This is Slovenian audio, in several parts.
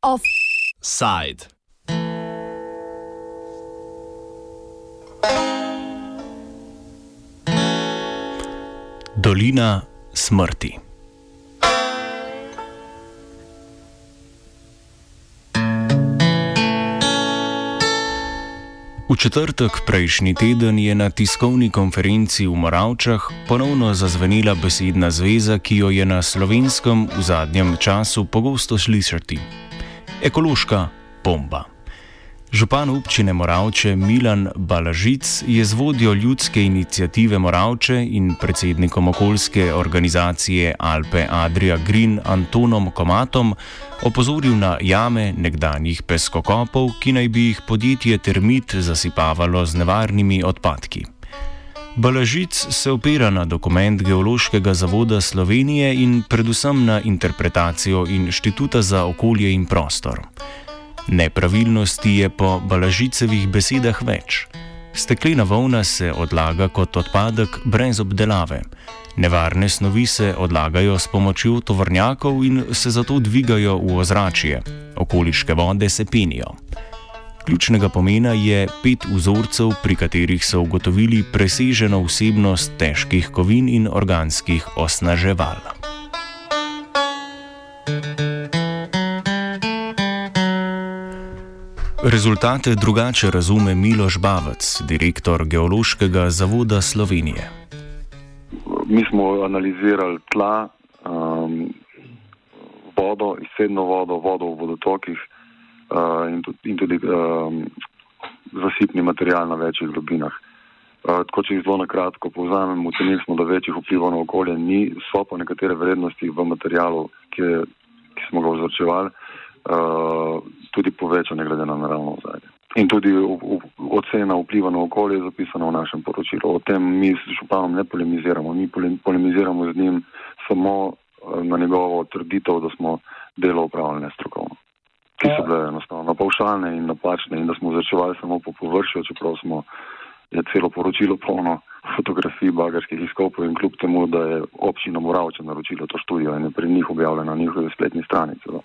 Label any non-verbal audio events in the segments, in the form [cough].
Offside. Dolina smrti. V četrtek prejšnji teden je na tiskovni konferenci v Moravčah ponovno zazvenela besedna zveza, ki jo je na slovenskem v zadnjem času pogosto slišati: ekološka bomba. Župan občine Moravče Milan Balažic je z vodjo ljudske inicijative Moravče in predsednikom okoljske organizacije Alpe Adria Green Antonom Komatom opozoril na jame nekdanjih peskokopov, ki naj bi jih podjetje Termit zasipavalo z nevarnimi odpadki. Balažic se opira na dokument Geološkega zavoda Slovenije in predvsem na interpretacijo Inštituta za okolje in prostor. Nepravilnosti je po Balažicevih besedah več. Steklena volna se odlaga kot odpadek brez obdelave. Nevarne snovi se odlagajo s pomočjo tovornjakov in se zato dvigajo v ozračje. Okoliške vode se penijo. Ključnega pomena je pet vzorcev, pri katerih so ugotovili preseženo vsebnost težkih kovin in organskih osnaževal. Rezultate drugače razume Miloš Bavec, direktor Geološkega zavoda Slovenije. Mi smo analizirali tla, um, vodo, izsedno vodo, vodo v vodotokih uh, in tudi, in tudi um, zasipni material na večjih globinah. Uh, tako če jih zelo na kratko povzamem, ocenili smo, da večjih vplivov na okolje ni, so pa nekatere vrednosti v materialu, ki, je, ki smo ga vzročevali. Uh, tudi povečane glede na naravno ozadje. In tudi ocena vpliva na okolje je zapisana v našem poročilu. O tem mi s županom ne polemiziramo, mi polemiziramo z njim samo eh, na njegovo trditev, da smo delo upravljali nestrokovno. Ki so bile enostavno paušalne in napačne in da smo začevali samo po površju, čeprav smo je celo poročilo polno [laughs] fotografij bagarskih izkopov in kljub temu, da je občina Moravča naročila to študijo in je pri njih objavljena na njihovi spletni strani. Celo.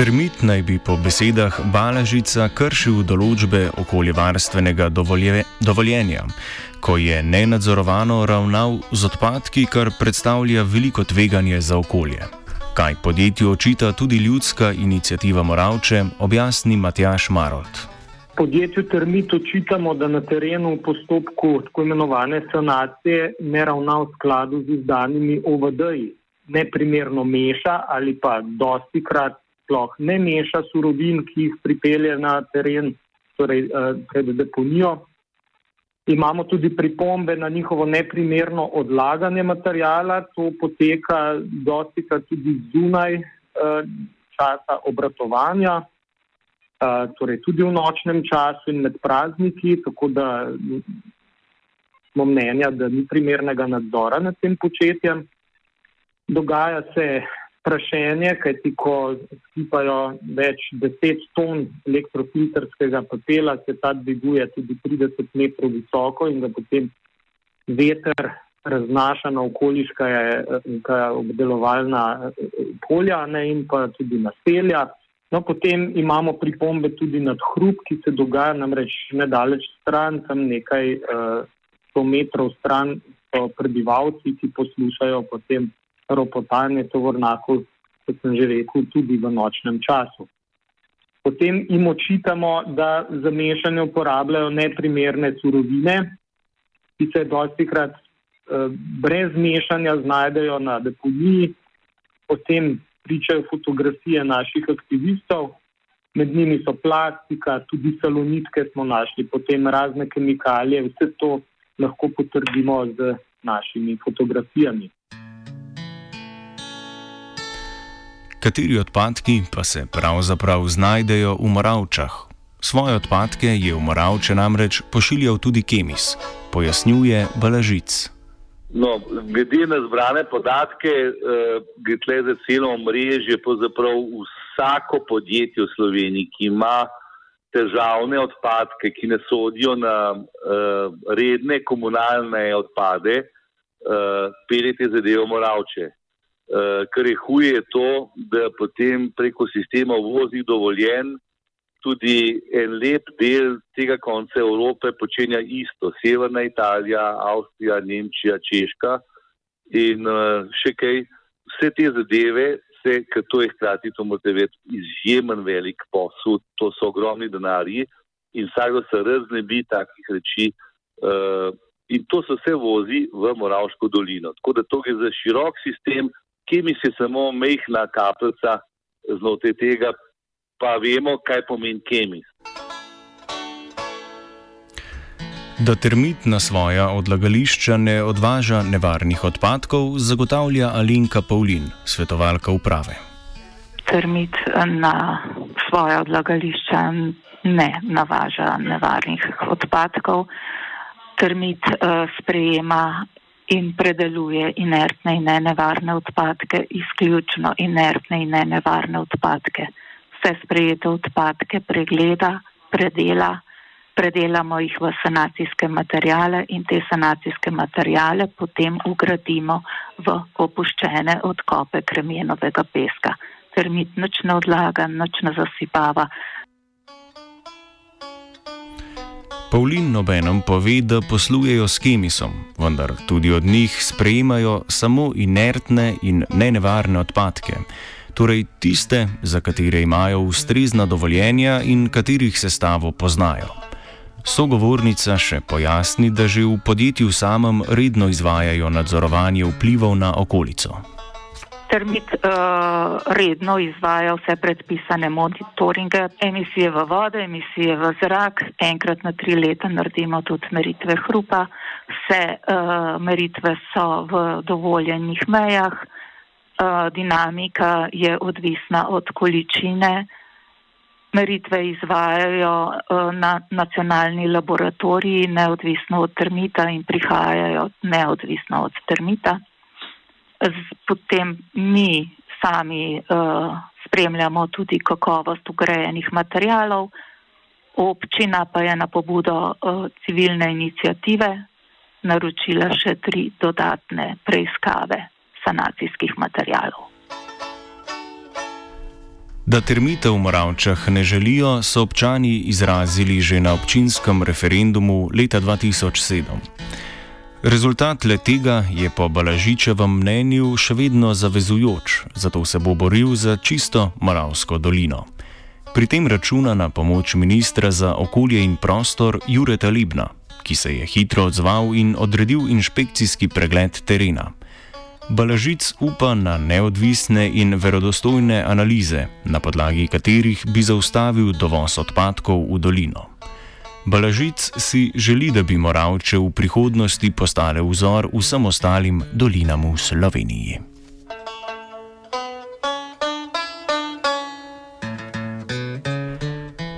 Termit naj bi po besedah Balažica kršil določbe okoljevarstvenega dovolje, dovoljenja, ko je nenadzorovano ravnal z odpadki, kar predstavlja veliko tveganje za okolje. Kaj podjetju očita tudi ljudska inicijativa Moravče, objasni Matjaš Marolt. Podjetju Termit očitamo, da na terenu v postopku tako imenovane sanacije ne ravna v skladu z izdanimi OVD-ji, neprimerno meša ali pa dosti krat sploh ne meša surovin, ki jih pripelje na teren, torej eh, pred deponijo. Imamo tudi pripombe na njihovo neprimerno odlaganje materijala, to poteka dosti krat tudi zunaj eh, časa obratovanja, eh, torej tudi v nočnem času in med prazniki, tako da smo mnenja, da ni primernega nadzora nad tem početjem. Dogaja se prašenje, kajti ko skipajo več deset ton elektrofiltrskega papela, se ta dviguje tudi 30 metrov visoko in ga potem veter raznaša na okoliška obdelovalna polja ne, in pa tudi naselja. No, potem imamo pripombe tudi nad hrup, ki se dogaja namreč nedaleč stran, tam nekaj sto metrov stran so prebivalci, ki poslušajo potem ropotanje tovornjakov, kot sem že rekel, tudi v nočnem času. Potem jim očitamo, da za mešanje uporabljajo neprimerne surovine, ki se dosti krat eh, brez mešanja znajdejo na deponiji, potem pričajo fotografije naših aktivistov, med njimi so plastika, tudi salonitke smo našli, potem razne kemikalije, vse to lahko potrdimo z našimi fotografijami. Kateri odpadki pa se pravzaprav znajdejo v Moravčah? Svoje odpadke je v Moravče namreč pošiljal tudi Kemis, pojasnjuje Balažic. No, glede na zbrane podatke, eh, gre za celo mrežje, pravzaprav vsako podjetje v Sloveniji, ki ima težavne odpadke, ki ne sodijo na uh, redne komunalne odpade, uh, peljete zadevo moravče. Uh, kar je huje, je to, da potem preko sistema voznih dovoljen tudi en lep del tega konca Evrope počenja isto. Severna Italija, Avstrija, Nemčija, Češka in uh, še kaj. Vse te zadeve se, ker to je hkrati, to morate vedeti, izjemen velik posel, to so ogromni denarji in vsakdo se raznebi takih reči. Uh, in to se vse vozi v Moravško dolino. Tako da to je za širok sistem, ki mi se samo mehna kapljica znotraj tega, pa vemo, kaj pomeni kemis. Da termit na svoja odlagališča ne odvaža nevarnih odpadkov, zagotavlja Alinka Pavlin, svetovalka uprave. Termit na svoja odlagališča ne navaža nevarnih odpadkov. Termit uh, sprejema in predeluje inertne in nevarne odpadke, izključno inertne in nevarne odpadke. Vse sprejete odpadke pregleda, predela predelamo jih v sanacijske materijale in te sanacijske materijale potem ugradimo v opuščene odkope kremljenovega peska. Termit nič ne odlaga, nič ne zasipava. Pavlin obenem pove, da poslujejo s kemisom, vendar tudi od njih sprejemajo samo inertne in nenevarne odpadke, torej tiste, za katere imajo ustrezna dovoljenja in katerih sestavo poznajo. Sogovornica še pojasni, da že v podjetju samem redno izvajajo nadzorovanje vplivov na okolico. Termit uh, redno izvaja vse predpisane monitoringe, emisije v vode, emisije v zrak, enkrat na tri leta naredimo tudi meritve hrupa, vse uh, meritve so v dovoljenih mejah, uh, dinamika je odvisna od količine. Meritve izvajajo eh, na nacionalni laboratoriji neodvisno od termita in prihajajo neodvisno od termita. Potem mi sami uh, spremljamo tudi kakovost ugrajenih materijalov, občina pa je na pobudo uh, civilne inicijative naročila še tri dodatne preiskave sanacijskih materijalov. Da termite v Moravčah ne želijo, so občani izrazili že na občinskem referendumu leta 2007. Rezultat le tega je po Balažičevem mnenju še vedno zavezujoč, zato se bo boril za čisto Moravsko dolino. Pri tem računa na pomoč ministra za okolje in prostor Jureta Libna, ki se je hitro odzval in odredil inšpekcijski pregled terena. Balažic upa na neodvisne in verodostojne analize, na podlagi katerih bi zaustavil dovoz odpadkov v dolino. Balažic si želi, da bi Moravče v prihodnosti postale vzor vsem ostalim dolinam v Sloveniji.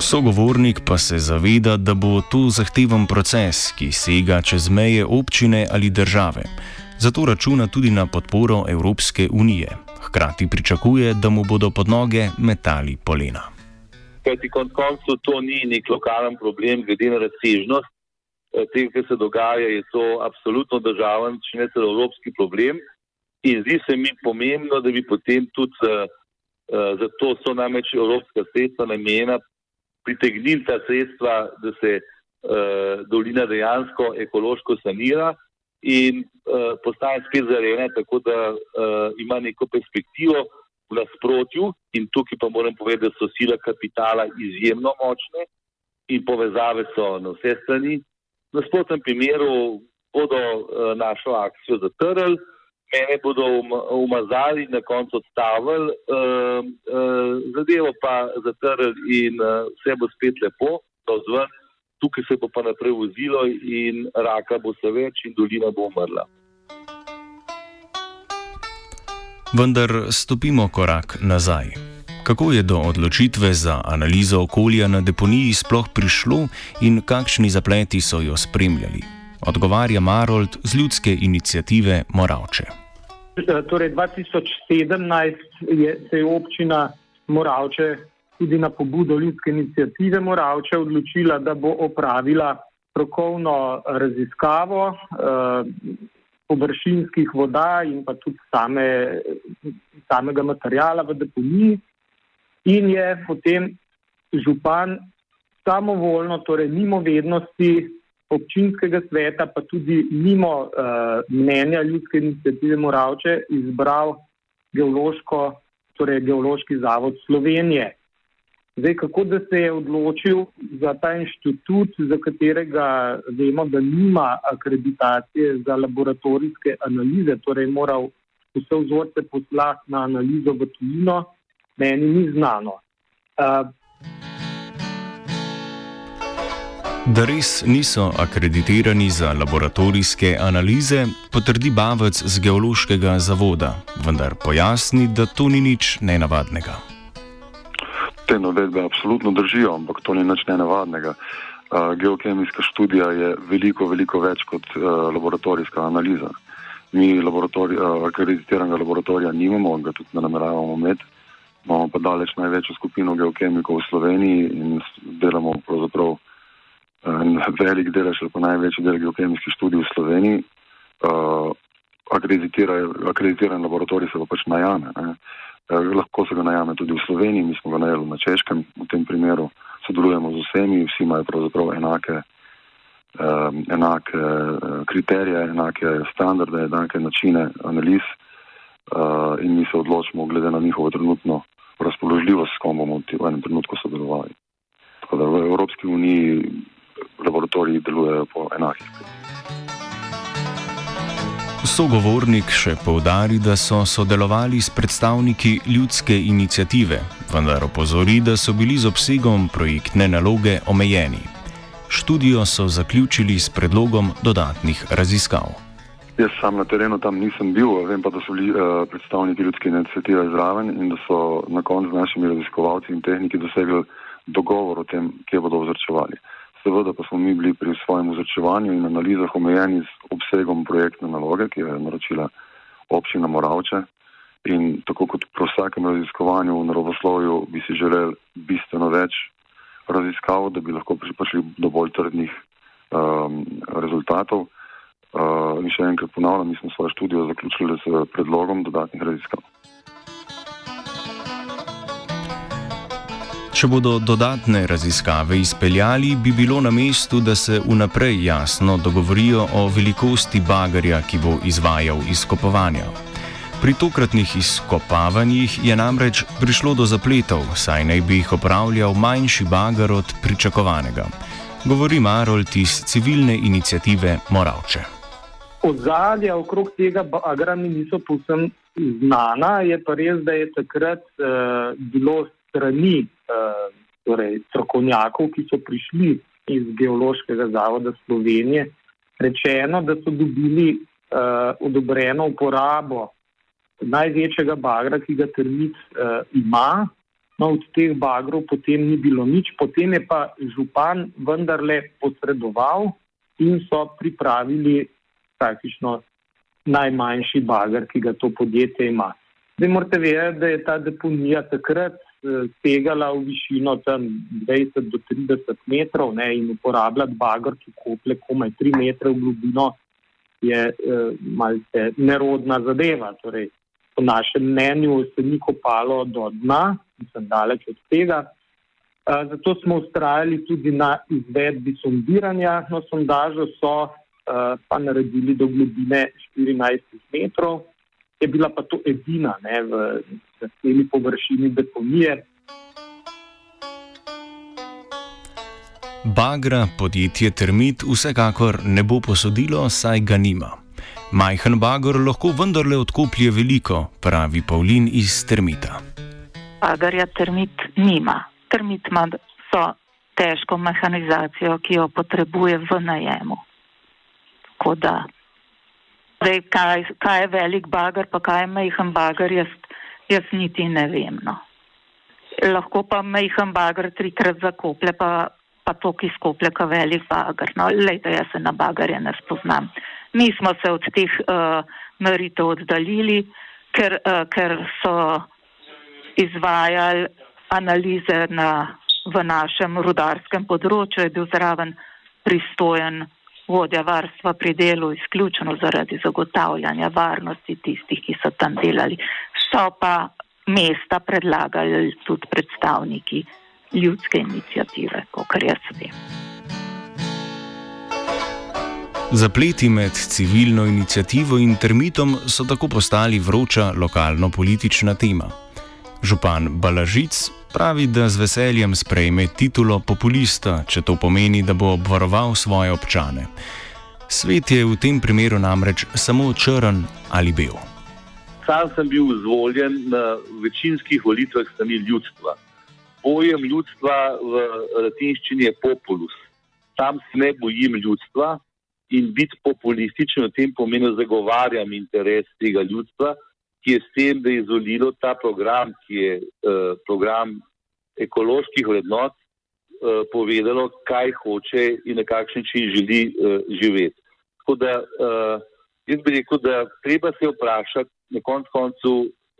Sogovornik pa se zaveda, da bo to zahteven proces, ki sega čez meje občine ali države zato računa tudi na podporo Evropske unije. Hkrati pričakuje, da mu bodo pod noge metali polena. Kajti konec koncev to ni nek lokalen problem, glede na razsežnost eh, tega, kar se dogaja, je to absolutno državen, če ne celo evropski problem. In zdi se mi pomembno, da bi potem tudi uh, zato so namreč evropska sredstva namenjena pritegniti ta sredstva, da se uh, dolina dejansko ekološko sanira in uh, postaje spet zarejena, tako da uh, ima neko perspektivo v nasprotju. In tukaj pa moram povedati, da so sile kapitala izjemno močne in povezave so na vse strani. Na nasprotnem primeru bodo uh, našo akcijo zatrli, mene bodo um, umazali in na koncu odstavili, uh, uh, zadevo pa zatrli in vse bo spet lepo, to zven tukaj se bo pa naprej vozilo in raka bo se več in dolina bo umrla. Vendar stopimo korak nazaj. Kako je do odločitve za analizo okolja na deponiji sploh prišlo in kakšni zapleti so jo spremljali? Odgovarja Marold z ljudske inicijative Moravče. Torej, 2017 je, se je občina Moravče tudi na pobudo ljudske inicijative Moravče odločila, da bo opravila strokovno raziskavo eh, površinskih voda in pa tudi same, samega materijala v deponiji in je potem župan samovoljno, torej mimo vednosti občinskega sveta, pa tudi mimo uh, mnenja ljudske inicijative Moravče, izbral geološko, torej geološki zavod Slovenije. Zdaj, kako da se je odločil za ta inštitut, za katerega vemo, da nima akreditacije za laboratorijske analize, torej moral vse vzorce poslati na analizo v tujino, meni ni znano. Uh, Da res niso akreditirani za laboratorijske analize, potrdi Bavec z geološkega zavoda, vendar pojasni, da to ni nič nenavadnega. Te navedbe absolutno držijo, ampak to ni nič nenavadnega. Uh, geokemijska študija je veliko, veliko več kot uh, laboratorijska analiza. Mi laboratori, uh, akreditiranega laboratorija nimamo, ga tudi ne nameravamo imeti. Imamo pa daleč največjo skupino geokemikov v Sloveniji in delamo pravzaprav velik delež ali pa največji del geokemijskih študij v Sloveniji. Uh, akreditiran laboratorij se pa pač najame. Uh, lahko se ga najame tudi v Sloveniji, mi smo ga najeli na Češkem, v tem primeru sodelujemo z vsemi, vsi imajo pravzaprav enake, um, enake kriterije, enake standarde, enake načine analiz uh, in mi se odločimo glede na njihovo trenutno razpoložljivost, s kom bomo v enem trenutku sodelovali. Tako da v Evropski uniji laboratoriji delujejo po enakih. Sogovornik še povdari, da so sodelovali s predstavniki ljudske inicijative, vendar opozori, da so bili z obsegom projektne naloge omejeni. Študijo so zaključili s predlogom dodatnih raziskav. Jaz sam na terenu tam nisem bil, vem pa, da so bili uh, predstavniki ljudske inicijative zraven in da so na koncu z našimi raziskovalci in tehniki dosegli dogovor o tem, kje bodo vzročevali. Uh, Seveda pa smo mi bili pri svojem vzročevanju in analizah omejeni z obsegom projektne naloge, ki jo je naročila občina Moravče. In tako kot pri vsakem raziskovanju v naravoslovju bi si želeli bistveno več raziskav, da bi lahko prišli do bolj trdnih um, rezultatov. Uh, in še enkrat ponavljam, mi smo svojo študijo zaključili z predlogom dodatnih raziskav. Če bodo dodatne raziskave izpeljali, bi bilo na mestu, da se vnaprej jasno dogovorijo o velikosti bagarja, ki bo izvajal izkopovanja. Pri tokratnih izkopavanjih je namreč prišlo do zapletov, saj naj bi jih opravljal manjši bagar od pričakovanega. Govori Marold iz civilne inicijative Moravče. Ozadja okrog tega bagra mi niso povsem znana, je pa res, da je takrat uh, bilo strani torej, strokovnjakov, ki so prišli iz Geološkega zavoda Slovenije, rečeno, da so dobili uh, odobreno uporabo največjega bagra, ki ga termit uh, ima. No, od teh bagrov potem ni bilo nič, potem je pa župan vendarle posredoval in so pripravili praktično najmanjši bagr, ki ga to podjetje ima. Zdaj morate vedeti, da je ta deponija takrat segala v višino tam 20 do 30 metrov ne, in uporabljati bagr, ki kople komaj 3 metre v globino, je eh, malce nerodna zadeva. Torej, po našem mnenju se ni kopalo do dna, nisem daleč od tega. Uh, zato smo ustrajali tudi na izvedbi sondiranja. No, sondažo so uh, pa naredili do globine 14 metrov je bila pa to edina ne, v celi površini deponije. Bagra podjetje Termit vsekakor ne bo posodilo, saj ga nima. Majhen bagor lahko vendarle odkoplje veliko, pravi Pavlin iz Termita. Bagarja Termit nima. Termit ima so težko mehanizacijo, ki jo potrebuje v najemu. Tako da Zdaj, kaj, kaj je velik bagar, pa kaj je majhen bagar, jaz, jaz niti ne vem. No. Lahko pa majhen bagar trikrat zakoplje, pa, pa to, ki skoplje, ka velik bagar. No, lejte, jaz se na bagarje ne spoznam. Mi smo se od teh uh, meritev oddaljili, ker, uh, ker so izvajali analize na, v našem rudarskem področju, je bil zraven pristojen vodja varstva pri delu izključno zaradi zagotavljanja varnosti tistih, ki so tam delali. So pa mesta predlagali tudi predstavniki ljudske inicijative, kot jaz vem. Zapleti med civilno inicijativo in termitom so tako postali vroča lokalno-politična tema. Župan Balažic pravi, da z veseljem sprejme titulo populista, če to pomeni, da bo obvaroval svoje občane. Svet je v tem primeru namreč samo črn ali bel. Sam sem bil izvoljen na večinskih volitvah strani ljudstva. Pojem ljudstva v latinščini je populus. Sam se ne bojim ljudstva in biti populističen v tem pomenu zagovarjam interes tega ljudstva ki je s tem, da je izolilo ta program, ki je uh, program ekoloških vrednot, uh, povedalo, kaj hoče in na kakšen način želi uh, živeti. Tako da uh, jaz bi rekel, da treba se vprašati, na konc koncu,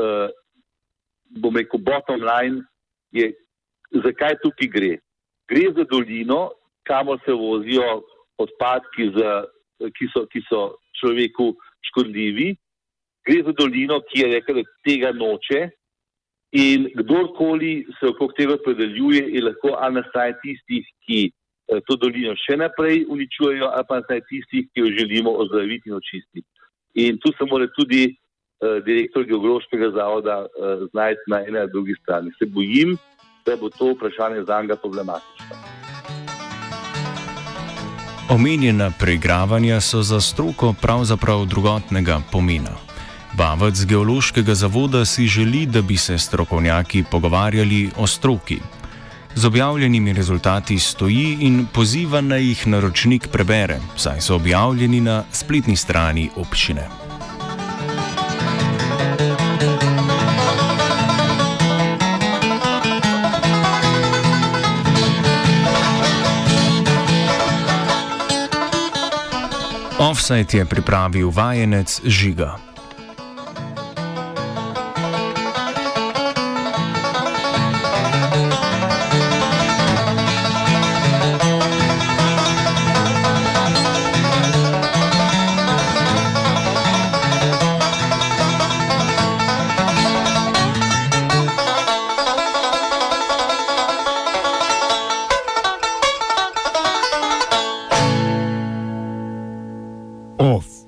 uh, bom rekel, bottom line je, zakaj tukaj gre. Gre za dolino, kamor se vozijo odpadki, za, ki, so, ki so človeku škodljivi gre za dolino, ki je rekel, da tega noče. In kdorkoli se okrog tega predeljuje, je lahko ali na strani tistih, ki eh, to dolino še naprej uničujejo, ali pa na strani tistih, ki jo želimo ozdraviti in očistiti. In tu se mora tudi uh, direktor geološkega zavoda uh, znajti na eni ali drugi strani. Se bojim, da bo to vprašanje za njega problematično. Omenjena preigravanja so za stroko pravzaprav drugotnega pomena. Bavac z geološkega zavoda si želi, da bi se strokovnjaki pogovarjali o stroki. Z objavljenimi rezultati stoji in poziva naj jih naročnik prebere, saj so objavljeni na spletni strani občine. Offside je pripravil vajenec Žiga.